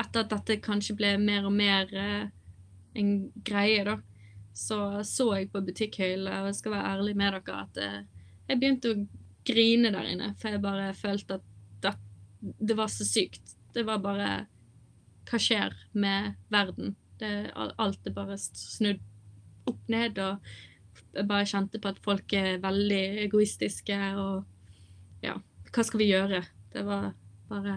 etter at dette kanskje ble mer og mer eh, en greie, da, så så jeg på butikkhøyla, og jeg skal være ærlig med dere, at eh, jeg begynte å grine der inne. For jeg bare følte at det, det var så sykt. Det var bare Hva skjer med verden? Det, alt er bare snudd opp ned, og jeg bare kjente på at folk er veldig egoistiske, og ja, hva skal vi gjøre? Det var bare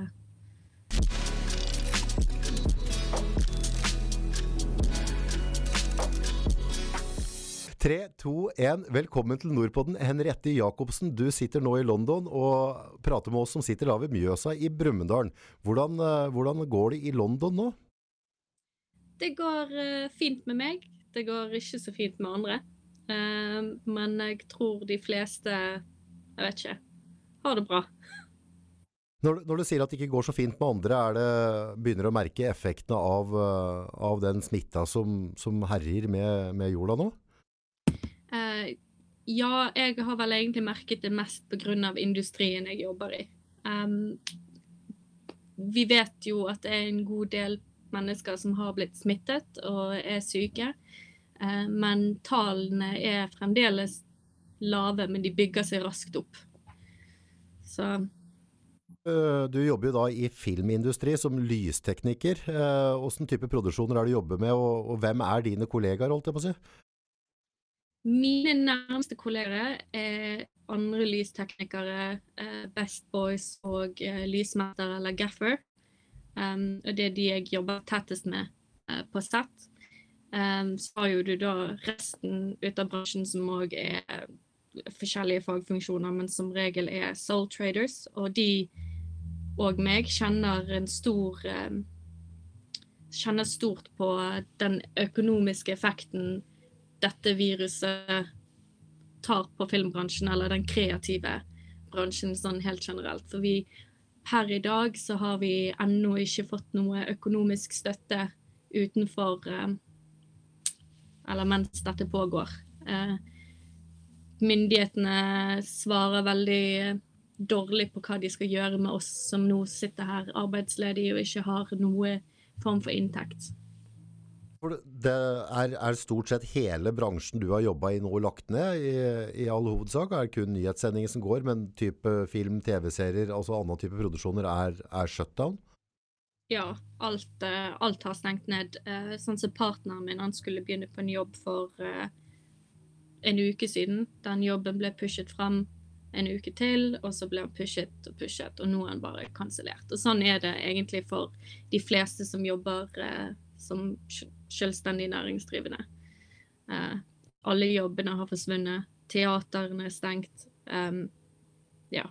Tre, to, én. Velkommen til Nordpodden. Henriette Jacobsen, du sitter nå i London og prater med oss som sitter da ved Mjøsa i Brumunddal. Hvordan, eh, hvordan, går det i London nå? Det går uh, fint med meg. Det går ikke så fint med andre. Uh, men jeg tror de fleste, jeg vet ikke, har det bra. Når, når, du sier at det ikke går så fint med andre, er det, begynner du å merke effektene av, av den smitta som, som herjer med, med jorda nå? Uh, ja, jeg har vel egentlig merket det mest pga. industrien jeg jobber i. Um, vi vet jo at det er en god del mennesker som har blitt smittet og er syke. Uh, men tallene er fremdeles lave, men de bygger seg raskt opp. Så du jobber jo da i filmindustri som lystekniker. Hvilken type produksjoner er du jobber med, og hvem er dine kollegaer? holdt jeg på å si? Mine nærmeste kolleger er andre lysteknikere, uh, Best Boys og uh, lysmetter eller gaffer. Um, og det er de jeg jobber tettest med uh, på sett. Um, så har jo du da resten ut av bransjen som òg er forskjellige fagfunksjoner, men som regel er soul traders. Og de og meg kjenner en stor um, Kjenner stort på den økonomiske effekten dette viruset tar på filmbransjen, eller den kreative bransjen sånn helt generelt. For vi per i dag så har vi ennå ikke fått noe økonomisk støtte utenfor eh, Eller mens dette pågår. Eh, myndighetene svarer veldig dårlig på hva de skal gjøre med oss som nå sitter her arbeidsledige og ikke har noe form for inntekt. Det er, er, stort sett hele bransjen du har jobba i nå lagt ned, i, i all hovedsak? Er det kun nyhetssendinger som går, men type film, TV-serier, altså annen type produksjoner, er, er shutdown? Ja, alt, eh, alt, har stengt ned. Eh, sånn som partneren min, han skulle begynne på en jobb for uh, en uke siden. Den jobben ble pushet fram en uke til, og så ble han pushet og pushet, og nå er han bare kansellert. Og sånn er det egentlig for de fleste som jobber uh, som selvstendig næringsdrivende. Eh, alle jobbene har forsvunnet. Teaterne er stengt. Um, ja.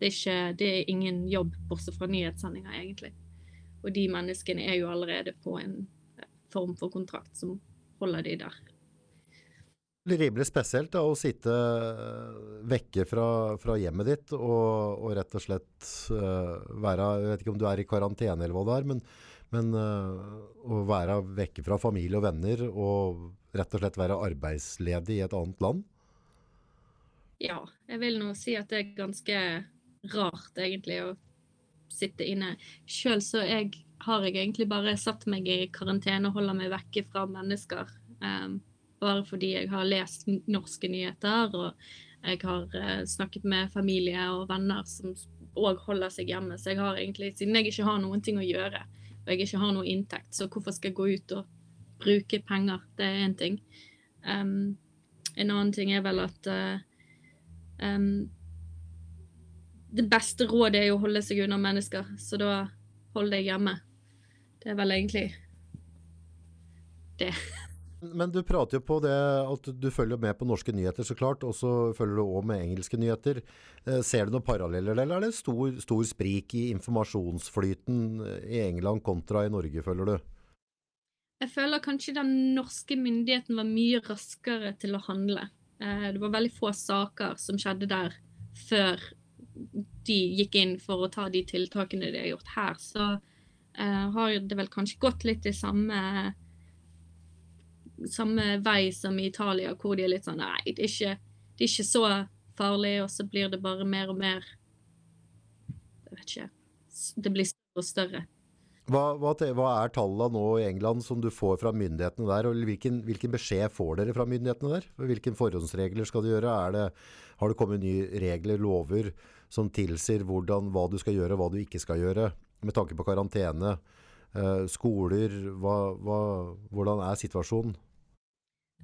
Det er, ikke, det er ingen jobb bortsett fra nyhetssendinger, egentlig. Og de menneskene er jo allerede på en eh, form for kontrakt som holder de der. Det blir rimelig spesielt da, å sitte eh, vekke fra, fra hjemmet ditt og, og, rett og slett uh, være Jeg vet ikke om du er i karantene eller hva det er, men men uh, å være vekke fra familie og venner og rett og slett være arbeidsledig i et annet land? Ja, jeg vil nå si at det er ganske rart egentlig å sitte inne. Sjøl så jeg, har jeg egentlig bare satt meg i karantene og holder meg vekke fra mennesker. Um, bare fordi jeg har lest norske nyheter og jeg har uh, snakket med familie og venner som òg holder seg hjemme. Så jeg har egentlig, siden jeg ikke har noen ting å gjøre, og jeg ikke har noe inntekt, så hvorfor skal jeg gå ut og bruke penger? Det er én ting. Um, en annen ting er vel at uh, um, Det beste rådet er jo å holde seg unna mennesker, så da hold deg hjemme. Det er vel egentlig det. Men du prater jo på det at du følger med på norske nyheter, så klart. Og så følger du òg med engelske nyheter. Eh, ser du noen paralleller, eller er det stor, stor sprik i informasjonsflyten i England kontra i Norge, føler du? Jeg føler kanskje den norske myndigheten var mye raskere til å handle. Eh, det var veldig få saker som skjedde der før de gikk inn for å ta de tiltakene de har gjort her. Så har det vel kanskje gått litt i samme samme vei som i Italia, hvor de er litt sånn Nei, det er ikke, det er ikke så farlig, og så blir det bare mer og mer Jeg vet ikke. Det blir større og større. Hva, hva, hva, er tallene nå i England som du får fra myndighetene der? og Hvilken, hvilken beskjed får dere fra myndighetene der? Hvilke forhåndsregler skal du gjøre? Det, har det kommet nye regler, lover, som tilsier hvordan, hva du skal gjøre og hva du ikke skal gjøre? Med tanke på karantene, eh, skoler, hva, hvordan er situasjonen?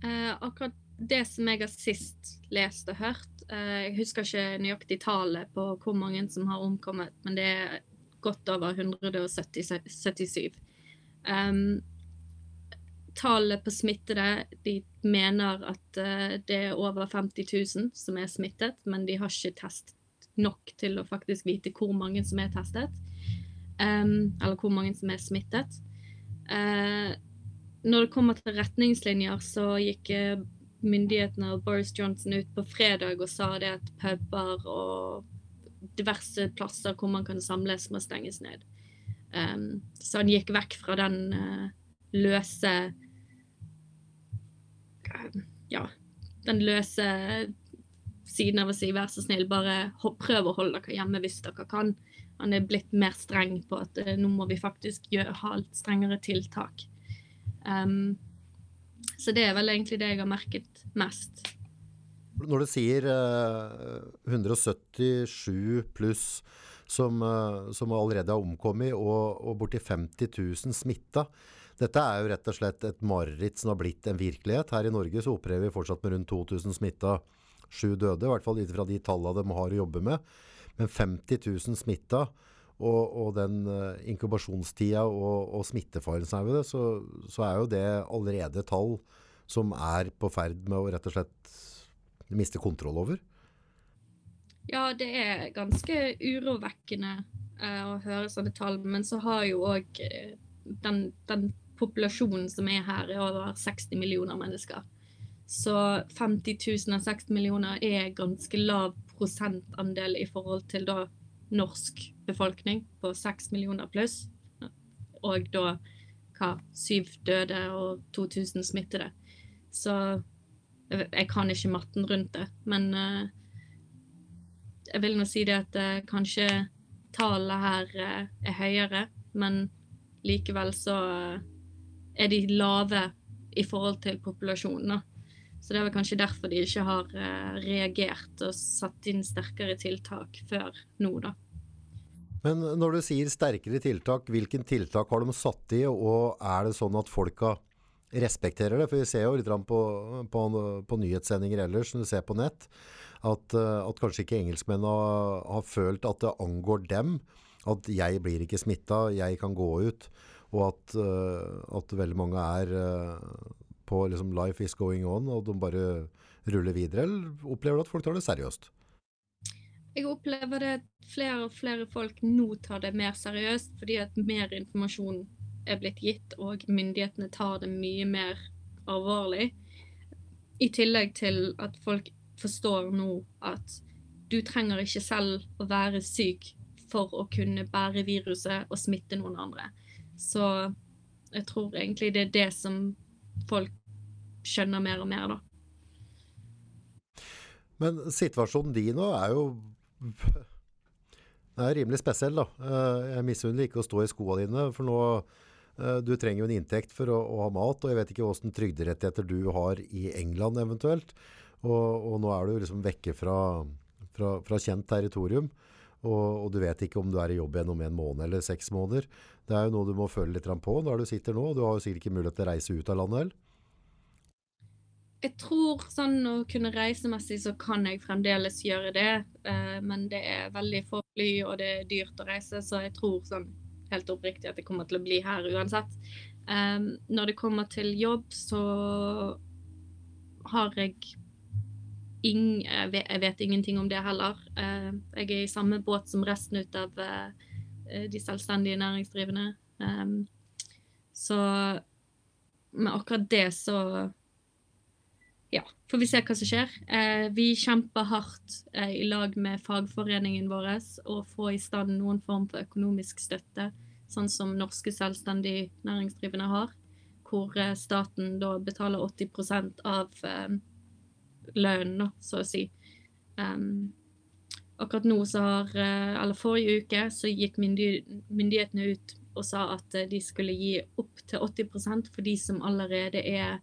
Eh, akkurat det som jeg har sist lest og hørt, eh, jeg husker ikke nøyaktig tallet på hvor mange som har omkommet, men det er godt over 177. Um, tallet på smittede De mener at uh, det er over 50 000 som er smittet, men de har ikke testet nok til å faktisk vite hvor mange som er testet. Um, eller hvor mange som er smittet. Uh, når det kommer til retningslinjer, så gikk uh, myndighetene og Boris Johnson ut på fredag og sa det at puber og diverse plasser hvor man kan samles, må stenges ned. Um, så han gikk vekk fra den uh, løse uh, Ja, den løse siden av å si 'vær så snill, bare prøv å holde dere hjemme hvis dere kan'. Han er blitt mer streng på at uh, nå må vi faktisk gjøre, ha strengere tiltak. Um, så det er vel egentlig det jeg har merket mest. Når du sier eh, 177 pluss som, eh, som, allerede har omkommet, og, og borti 50 000 smitta. Dette er jo rett og slett et mareritt som har blitt en virkelighet. Her i Norge så opererer vi fortsatt med rundt 2000 smitta, sju døde. I hvert fall ut fra de tallene de har å jobbe med. Men 50 000 smitta, og, og, den uh, inkubasjonstida og, og smittefaren som er ved det, så, så, er jo det allerede tall som er på ferd med å rett og slett miste kontroll over? Ja, det er ganske urovekkende uh, å høre sånne tall. Men så har jo òg uh, den, den, populasjonen som er her, er over 60 millioner mennesker. Så 50 000 av 60 millioner er ganske lav prosentandel i forhold til da norsk befolkning på 6 millioner pluss. Og da hva, syv døde og 2000 smittede. Så jeg kan ikke matten rundt det, men uh, jeg vil nå si det at uh, kanskje tallet her uh, er høyere, men likevel så er de lave i forhold til populasjonen. Så det er vel kanskje derfor de ikke har reagert og satt inn sterkere tiltak før nå, da. Men når du sier sterkere tiltak, hvilken tiltak har de satt i, og er det sånn at folka respekterer det. For vi ser jo litt på, på, på nyhetssendinger ellers, som du ser på nett, at, eh, at kanskje ikke engelskmennene har, har, følt at det angår dem. At jeg blir ikke smitta, jeg kan gå ut. Og at, uh, at veldig mange er uh, på liksom 'life is going on', og de bare ruller videre. Eller opplever du at folk tar det seriøst? Jeg opplever det at flere og flere folk nå tar det mer seriøst, fordi at mer informasjon er blitt gitt, og myndighetene tar det mye mer alvorlig. I tillegg til at folk forstår nå at du trenger ikke selv å være syk for å kunne bære viruset og smitte noen andre. Så jeg tror egentlig det er det som folk skjønner mer og mer, da. Men situasjonen din nå er jo den er rimelig spesiell, da. Eh, jeg misunner ikke å stå i skoene dine, for nå Eh, du trenger jo en inntekt for å, å ha mat, og jeg vet ikke hvilke trygderettigheter du har i England eventuelt. Og, og nå er du liksom vekke fra, fra, fra kjent territorium. Og, og, du vet ikke om du er i jobb igjen om en måned eller seks måneder. Det er jo noe du må føle litt på der du sitter nå. Du har jo sikkert ikke mulighet til å reise ut av landet heller. Jeg tror sånn å kunne reisemessig så kan jeg fremdeles gjøre det. Eh, men det er veldig få fly, og det er dyrt å reise, så jeg tror sånn helt oppriktig at jeg kommer til å bli her uansett. Um, når det kommer til jobb, så har jeg ing, jeg, vet, ingenting om det heller. Uh, jeg er i samme båt som resten ut av de selvstendige næringsdrivende. Så med akkurat det så ja, får vi se hva som skjer. Eh, vi kjemper hardt eh, i lag med fagforeningen vår å få i stand noen form for økonomisk støtte, sånn som norske selvstendig næringsdrivende har, hvor eh, staten da betaler 80 av eh, lønnen, så å si. Um, akkurat nå så har, eh, eller Forrige uke så gikk myndighetene ut og sa at eh, de skulle gi opp til 80 for de som allerede er,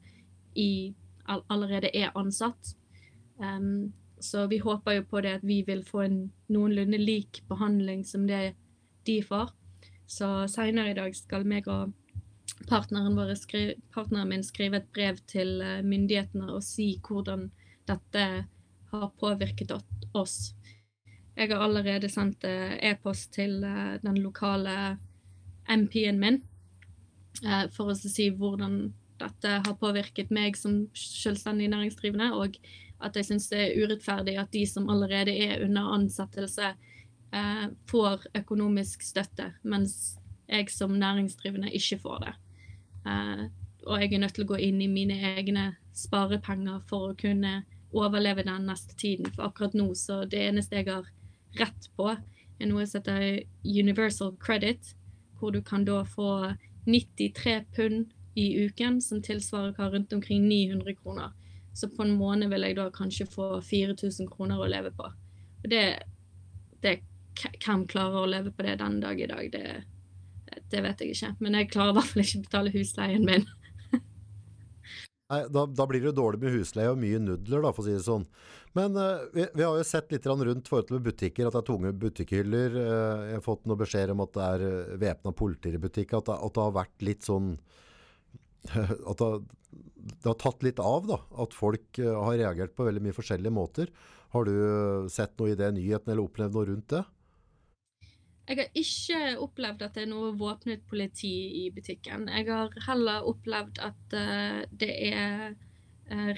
i, allerede er ansatt. Um, så vi håper jo på det at vi vil få en noenlunde lik behandling som det de får. Så seinere i dag skal meg og partneren, skrive, partneren, min skrive et brev til eh, myndighetene og si hvordan dette har påvirket oss. Jeg har allerede sendt eh, e-post til eh, den lokale MP-en min for å si hvordan dette har påvirket meg som selvstendig næringsdrivende, og at jeg syns det er urettferdig at de som allerede er under ansettelse, får økonomisk støtte, mens jeg som næringsdrivende ikke får det. Eh, og jeg er nødt til å gå inn i mine egne sparepenger for å kunne overleve den neste tiden. For akkurat nå så det eneste jeg har rett på, er noe som heter Universal Credit, hvor du kan da få 93 pund i uken, som tilsvarer hva rundt omkring 900 kroner. Så på en måned vil jeg da kanskje få 4000 kroner å leve på. Og det, det Hvem klarer å leve på det den dag i dag? Det, det vet jeg ikke. Men jeg klarer i hvert fall ikke å betale husleien min. Nei, da, da, blir det dårlig med husleie og mye nudler, da, for å si det sånn. Men uh, vi, vi, har jo sett litt rundt forhold til butikker, at det er tunge butikkhyller. Uh, jeg har fått noen beskjed om at det er eh, væpna politi i butikk. At, at, det har vært litt sånn At det, har tatt litt av, da. At folk uh, har reagert på veldig mye forskjellige måter. Har du sett noe i det nyheten, eller opplevd noe rundt det? Jeg har ikke opplevd at det er noe våpnet politi i butikken. Jeg har heller opplevd at uh, det er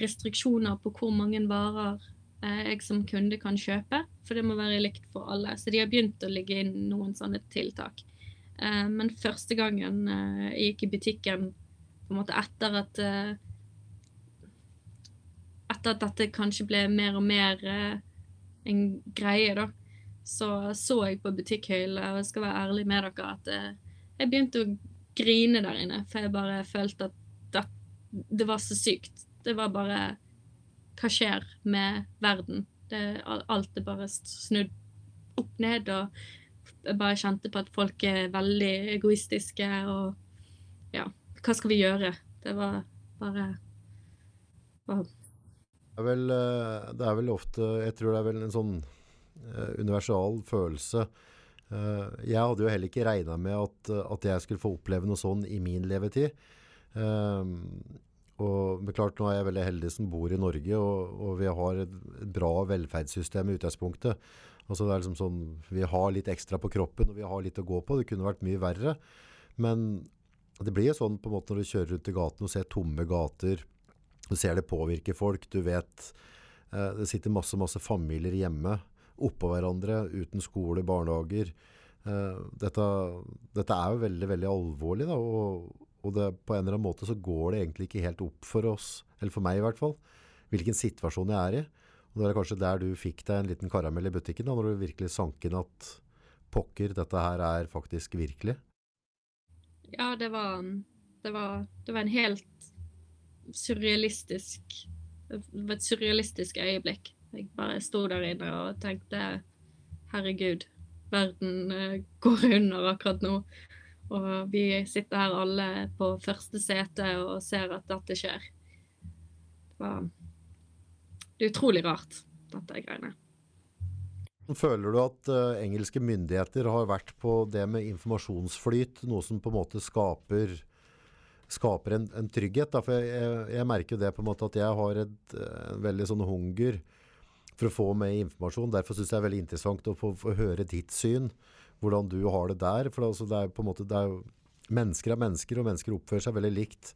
restriksjoner på hvor mange varer jeg som kunde kan kjøpe. For det må være likt for alle. Så de har begynt å ligge inn noen sånne tiltak. men første gangen jeg gikk i butikken på en måte etter at Etter at dette kanskje ble mer og mer en greie, da så så jeg på butikkhøyla, og jeg skal være ærlig med dere, at eh, jeg begynte å grine der inne. For jeg bare følte at det, det var så sykt. Det var bare Hva skjer med verden? Det, alt er bare snudd opp ned, og jeg bare kjente på at folk er veldig egoistiske, og ja, hva skal vi gjøre? Det var bare wow. Det er, vel, eh, det er vel ofte Jeg tror det er vel en sånn Eh, universal følelse. Eh, jeg hadde jo heller ikke regna med at, at, jeg skulle få oppleve noe sånn i min levetid. Og men klart, Nå er jeg veldig heldig som bor i Norge, og, og vi har et, bra velferdssystem i utgangspunktet. Altså det er liksom sånn, Vi har litt ekstra på kroppen, og vi har litt å gå på. Det kunne vært mye verre. Men det blir jo sånn på en måte når du kjører rundt i gaten og ser tomme gater. Du ser det påvirker folk. Du vet eh, det sitter masse, masse familier hjemme oppå hverandre uten skole, barnehager. Eh, dette, dette, er jo veldig veldig alvorlig. Da, og, og det, på en eller annen måte så går det egentlig ikke helt opp for oss, eller for meg i hvert fall, hvilken situasjon jeg er i. Og Det er kanskje der du fikk deg en liten karamell i butikken, da, når du virkelig sank inn at pokker, dette her er faktisk virkelig. Ja, det var, det var, det var en helt surrealistisk Et surrealistisk øyeblikk. Jeg bare sto der inne og tenkte herregud, verden uh, går under akkurat nå. Og vi sitter her alle på første sete og ser at dette skjer. Det, var, det er utrolig rart, dette greiene. Føler du at uh, engelske myndigheter har vært på det med informasjonsflyt, noe som på en måte skaper, skaper en, en trygghet? Da? For jeg, jeg, merker jo det på en måte at jeg har et, en veldig sånn hunger for å få med informasjon. Derfor syns jeg det er veldig interessant å få, få, høre ditt syn, hvordan du har det der. For altså, det er på en måte, det er jo, mennesker er mennesker, og mennesker oppfører seg veldig likt.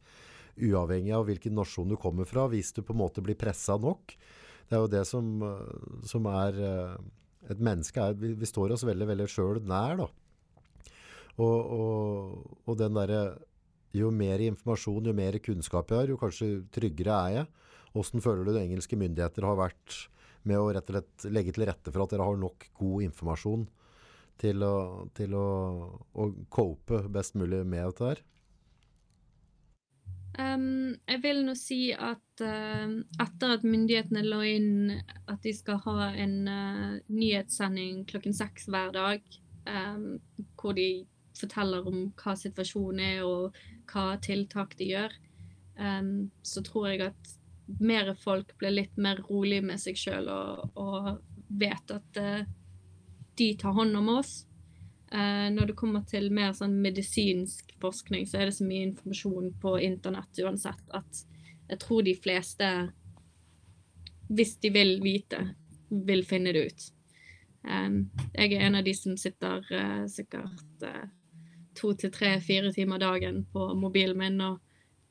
Uavhengig av hvilken nasjon du kommer fra, hvis du på en måte blir pressa nok. Det er jo det som, som er eh, Et menneske er Vi, vi står oss veldig, veldig sjøl nær, da. Og, og, og den derre Jo mer informasjon, jo mer kunnskap jeg har, jo kanskje tryggere er jeg. Hvordan føler du det engelske myndigheter har vært med å rett og slett legge til rette for at dere har nok god informasjon til å, til å, å cope best mulig med dette her? Um, jeg vil nå si at uh, etter at myndighetene la inn at de skal ha en uh, nyhetssending klokken seks hver dag, um, hvor de forteller om hva situasjonen er og hva tiltak de gjør, um, så tror jeg at mer folk blir litt mer rolig med seg sjøl og, og, vet at uh, de tar hånd om oss. Uh, når det kommer til mer sånn medisinsk forskning, så er det så mye informasjon på internett uansett at jeg tror de fleste, hvis de vil vite, vil finne det ut. Jeg er en av de som sitter uh, sikkert uh, to til tre, fire timer dagen på mobilen min og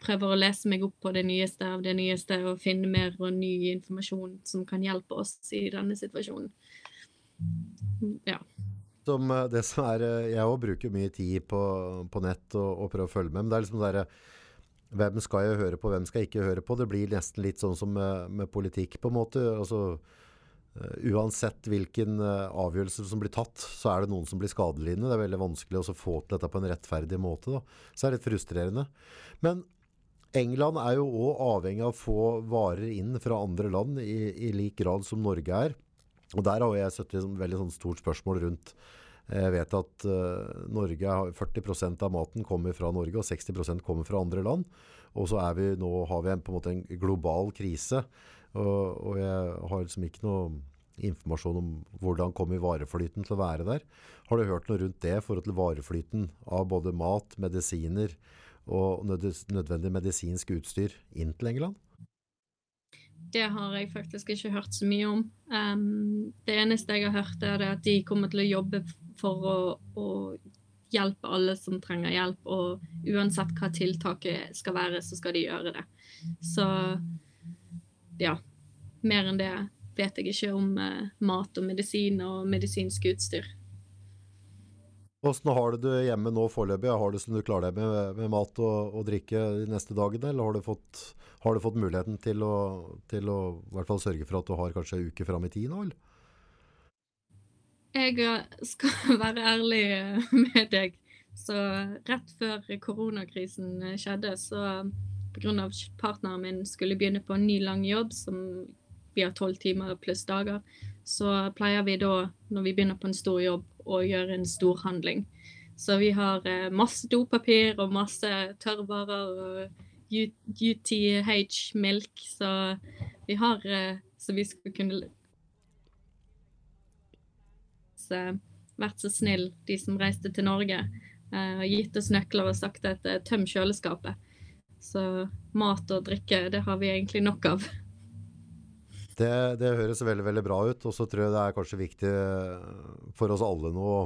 prøver å lese meg opp på det nyeste av det nyeste og finne mer og ny informasjon som kan hjelpe oss i denne situasjonen. Ja. Som eh, det som er, Jeg òg bruker mye tid på, på nett og, og prøver å følge med. Men det er liksom det Hvem skal jeg høre på, hvem skal jeg ikke høre på? Det blir nesten litt sånn som med, med politikk, på en måte. Altså, uansett hvilken avgjørelse som blir tatt, så er det noen som blir skadelidende. Det er veldig vanskelig å få til dette på en rettferdig måte. Da. Så det er litt frustrerende. Men England er jo òg avhengig av å få varer inn fra andre land i, i lik grad som Norge er. Og der har jeg sett et veldig sånn stort spørsmål rundt Jeg vet at uh, Norge, 40% av maten kommer fra Norge, og 60% kommer fra andre land. Og så er vi, nå har vi en, på en måte en global krise. Og, og, jeg har liksom ikke noe informasjon om hvordan kommer vareflyten til å være der. Har du hørt noe rundt det i forhold til vareflyten av både mat, medisiner og nødvendig medisinsk utstyr inn til England? Det har jeg faktisk ikke hørt så mye om. Um, det eneste jeg har hørt, er at de kommer til å jobbe for å, å hjelpe alle som trenger hjelp, og uansett hva tiltaket skal være, så skal de gjøre det. Så ja, mer enn det vet jeg ikke om eh, mat og medisin og medisinsk utstyr. Hvordan har du det hjemme nå foreløpig? Har du som du klarer deg med, med mat og, og, drikke de neste dagene, eller har du fått, har du fått muligheten til å, til å sørge for at du har kanskje en uke fram i tid nå, eller? Jeg eh, skal være ærlig eh, med deg. Så rett før koronakrisen skjedde, så pga. partneren min skulle begynne på en ny lang jobb som vi har tolv timer pluss dager, så pleier vi da, når vi begynner på en stor jobb, å gjøre en storhandling. Så vi har eh, masse dopapir og masse tørrvarer og UTH-milk, så vi har eh, Så vi skal kunne vært så snill, de som reiste til Norge, og gitt oss nøkler og sagt at eh, tøm kjøleskapet. Så mat og drikke, det har vi egentlig nok av. Det, det høres veldig veldig bra ut. Og så tror jeg det er kanskje viktig for oss alle nå å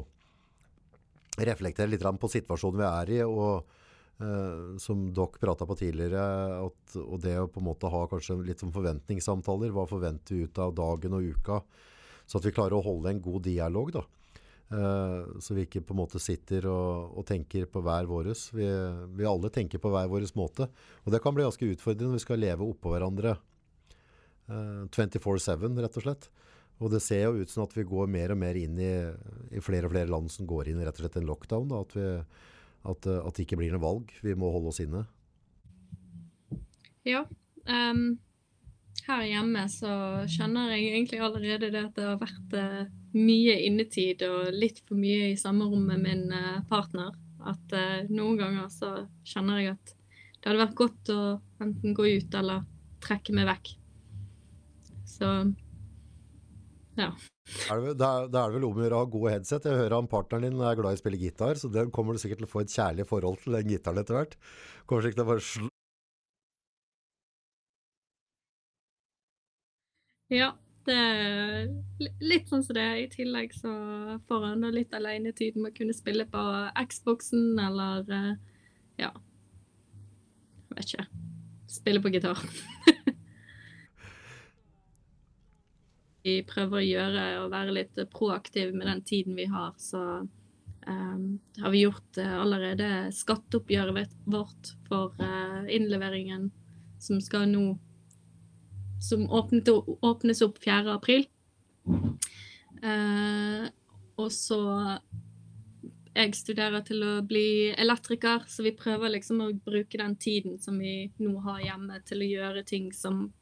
reflektere litt på situasjonen vi er i. og Uh, som dere prata på tidligere, at, og det å på en måte ha kanskje litt som forventningssamtaler. Hva forventer vi ut av dagen og uka? Så at vi klarer å holde en god dialog. da. Uh, så vi ikke på en måte sitter og, og tenker på hver våres. Vi, vi, alle tenker på hver vår måte. Og det kan bli ganske utfordrende når vi skal leve oppå hverandre uh, 24-7, rett og slett. Og det ser jo ut som at vi går mer og mer inn i, i flere og flere land som går inn i rett og slett en lockdown. Da, at, vi, at, at, det ikke blir noe valg. Vi må holde oss inne. Ja. Um, her hjemme så kjenner jeg egentlig allerede det at det har vært uh, mye innetid og litt for mye i samme rom med min uh, partner. At uh, noen ganger så kjenner jeg at det hadde vært godt å enten gå ut eller trekke meg vekk. Så ja. Det, da er det vel om å gjøre å ha gode headset. Jeg hører han partneren din er glad i å spille gitar, så den kommer du sikkert til å få et kjærlig forhold til den gitaren etter hvert. Kommer sikkert til å bare Ja, det er litt sånn som det. I tillegg så får han litt alenetid med å kunne spille på Xboxen eller eh, ja vet ikke. Spille på gitar. vi prøver å gjøre og være litt proaktive med den tiden vi har, så um, har vi gjort uh, allerede skatteoppgjøret vårt for uh, innleveringen som skal nå som åpnet, åpnes opp 4. april. Eh, og så Jeg studerer til å bli elektriker, så vi prøver liksom å bruke den tiden som vi nå har hjemme, til å gjøre ting som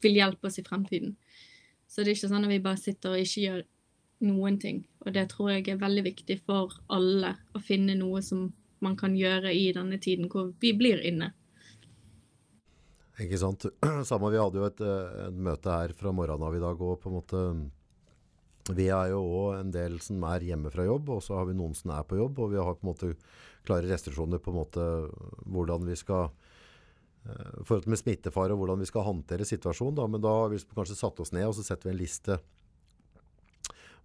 vil hjelpe oss i fremtiden. Så det er ikke sånn at vi bare sitter og ikke gjør noen ting. Og det tror jeg er veldig viktig for alle, å finne noe som man kan gjøre i denne tiden hvor vi blir inne. Ikke sant. Samme, vi hadde jo et, eh, et møte her fra morgenen av i dag òg, på en måte Vi er jo òg en del som er hjemme fra jobb, og så har vi noen som er på jobb. Og vi har på en måte klare restriksjoner på en måte hvordan vi skal uh, forhold med smittefare og hvordan vi skal håndtere situasjonen. Da. Men da har vi kanskje satt oss ned og så setter vi en liste.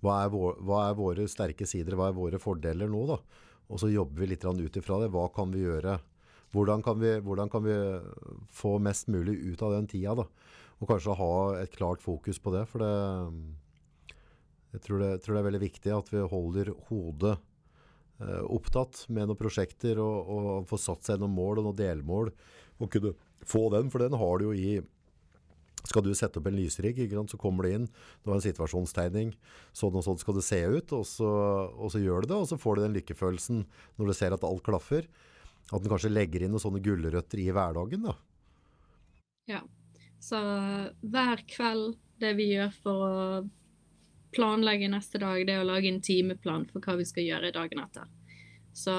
Hva er, vår, hva er våre sterke sider, hva er våre fordeler nå? da? Og så jobber vi litt ut ifra det. Hva kan vi gjøre? Hvordan kan vi, hvordan kan vi, få mest mulig ut av den tida? da? Og kanskje ha et klart fokus på det. For det, jeg tror det, tror det er veldig viktig at vi holder hodet eh, opptatt med noen prosjekter og, og får satt seg noen mål og noen delmål. Og kunne få den, for den har du jo i skal du sette opp en lysrigg, så kommer det inn, du har en situasjonstegning, sånn og sånn skal det se ut, og så, og så gjør du det, og så får du den lykkefølelsen når du ser at alt klaffer. At en kanskje legger inn noen sånne gulrøtter i hverdagen, da. Ja. Så hver kveld, det vi gjør for å planlegge neste dag, det er å lage en timeplan for hva vi skal gjøre dagen etter. Så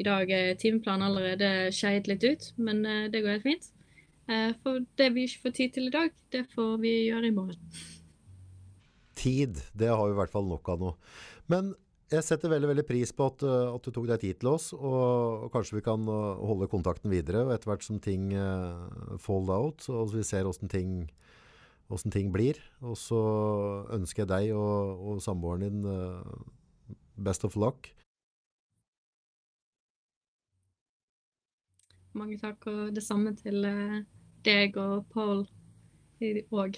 i dag er timeplanen allerede skeiet litt ut, men eh, det går helt fint. Eh, for det vi ikke får tid til i dag, det får vi gjøre i morgen. Tid, det har vi i hvert fall nok av nå. Men jeg setter veldig veldig pris på at, eh, at, du tok deg tid til oss. Og, og kanskje vi kan uh, holde kontakten videre og etter hvert som ting uh, fall out, og vi ser åssen ting, ting, blir. Og så ønsker jeg deg og, og samboeren din uh, best of luck. Mange takk, og det samme til deg og Paul òg.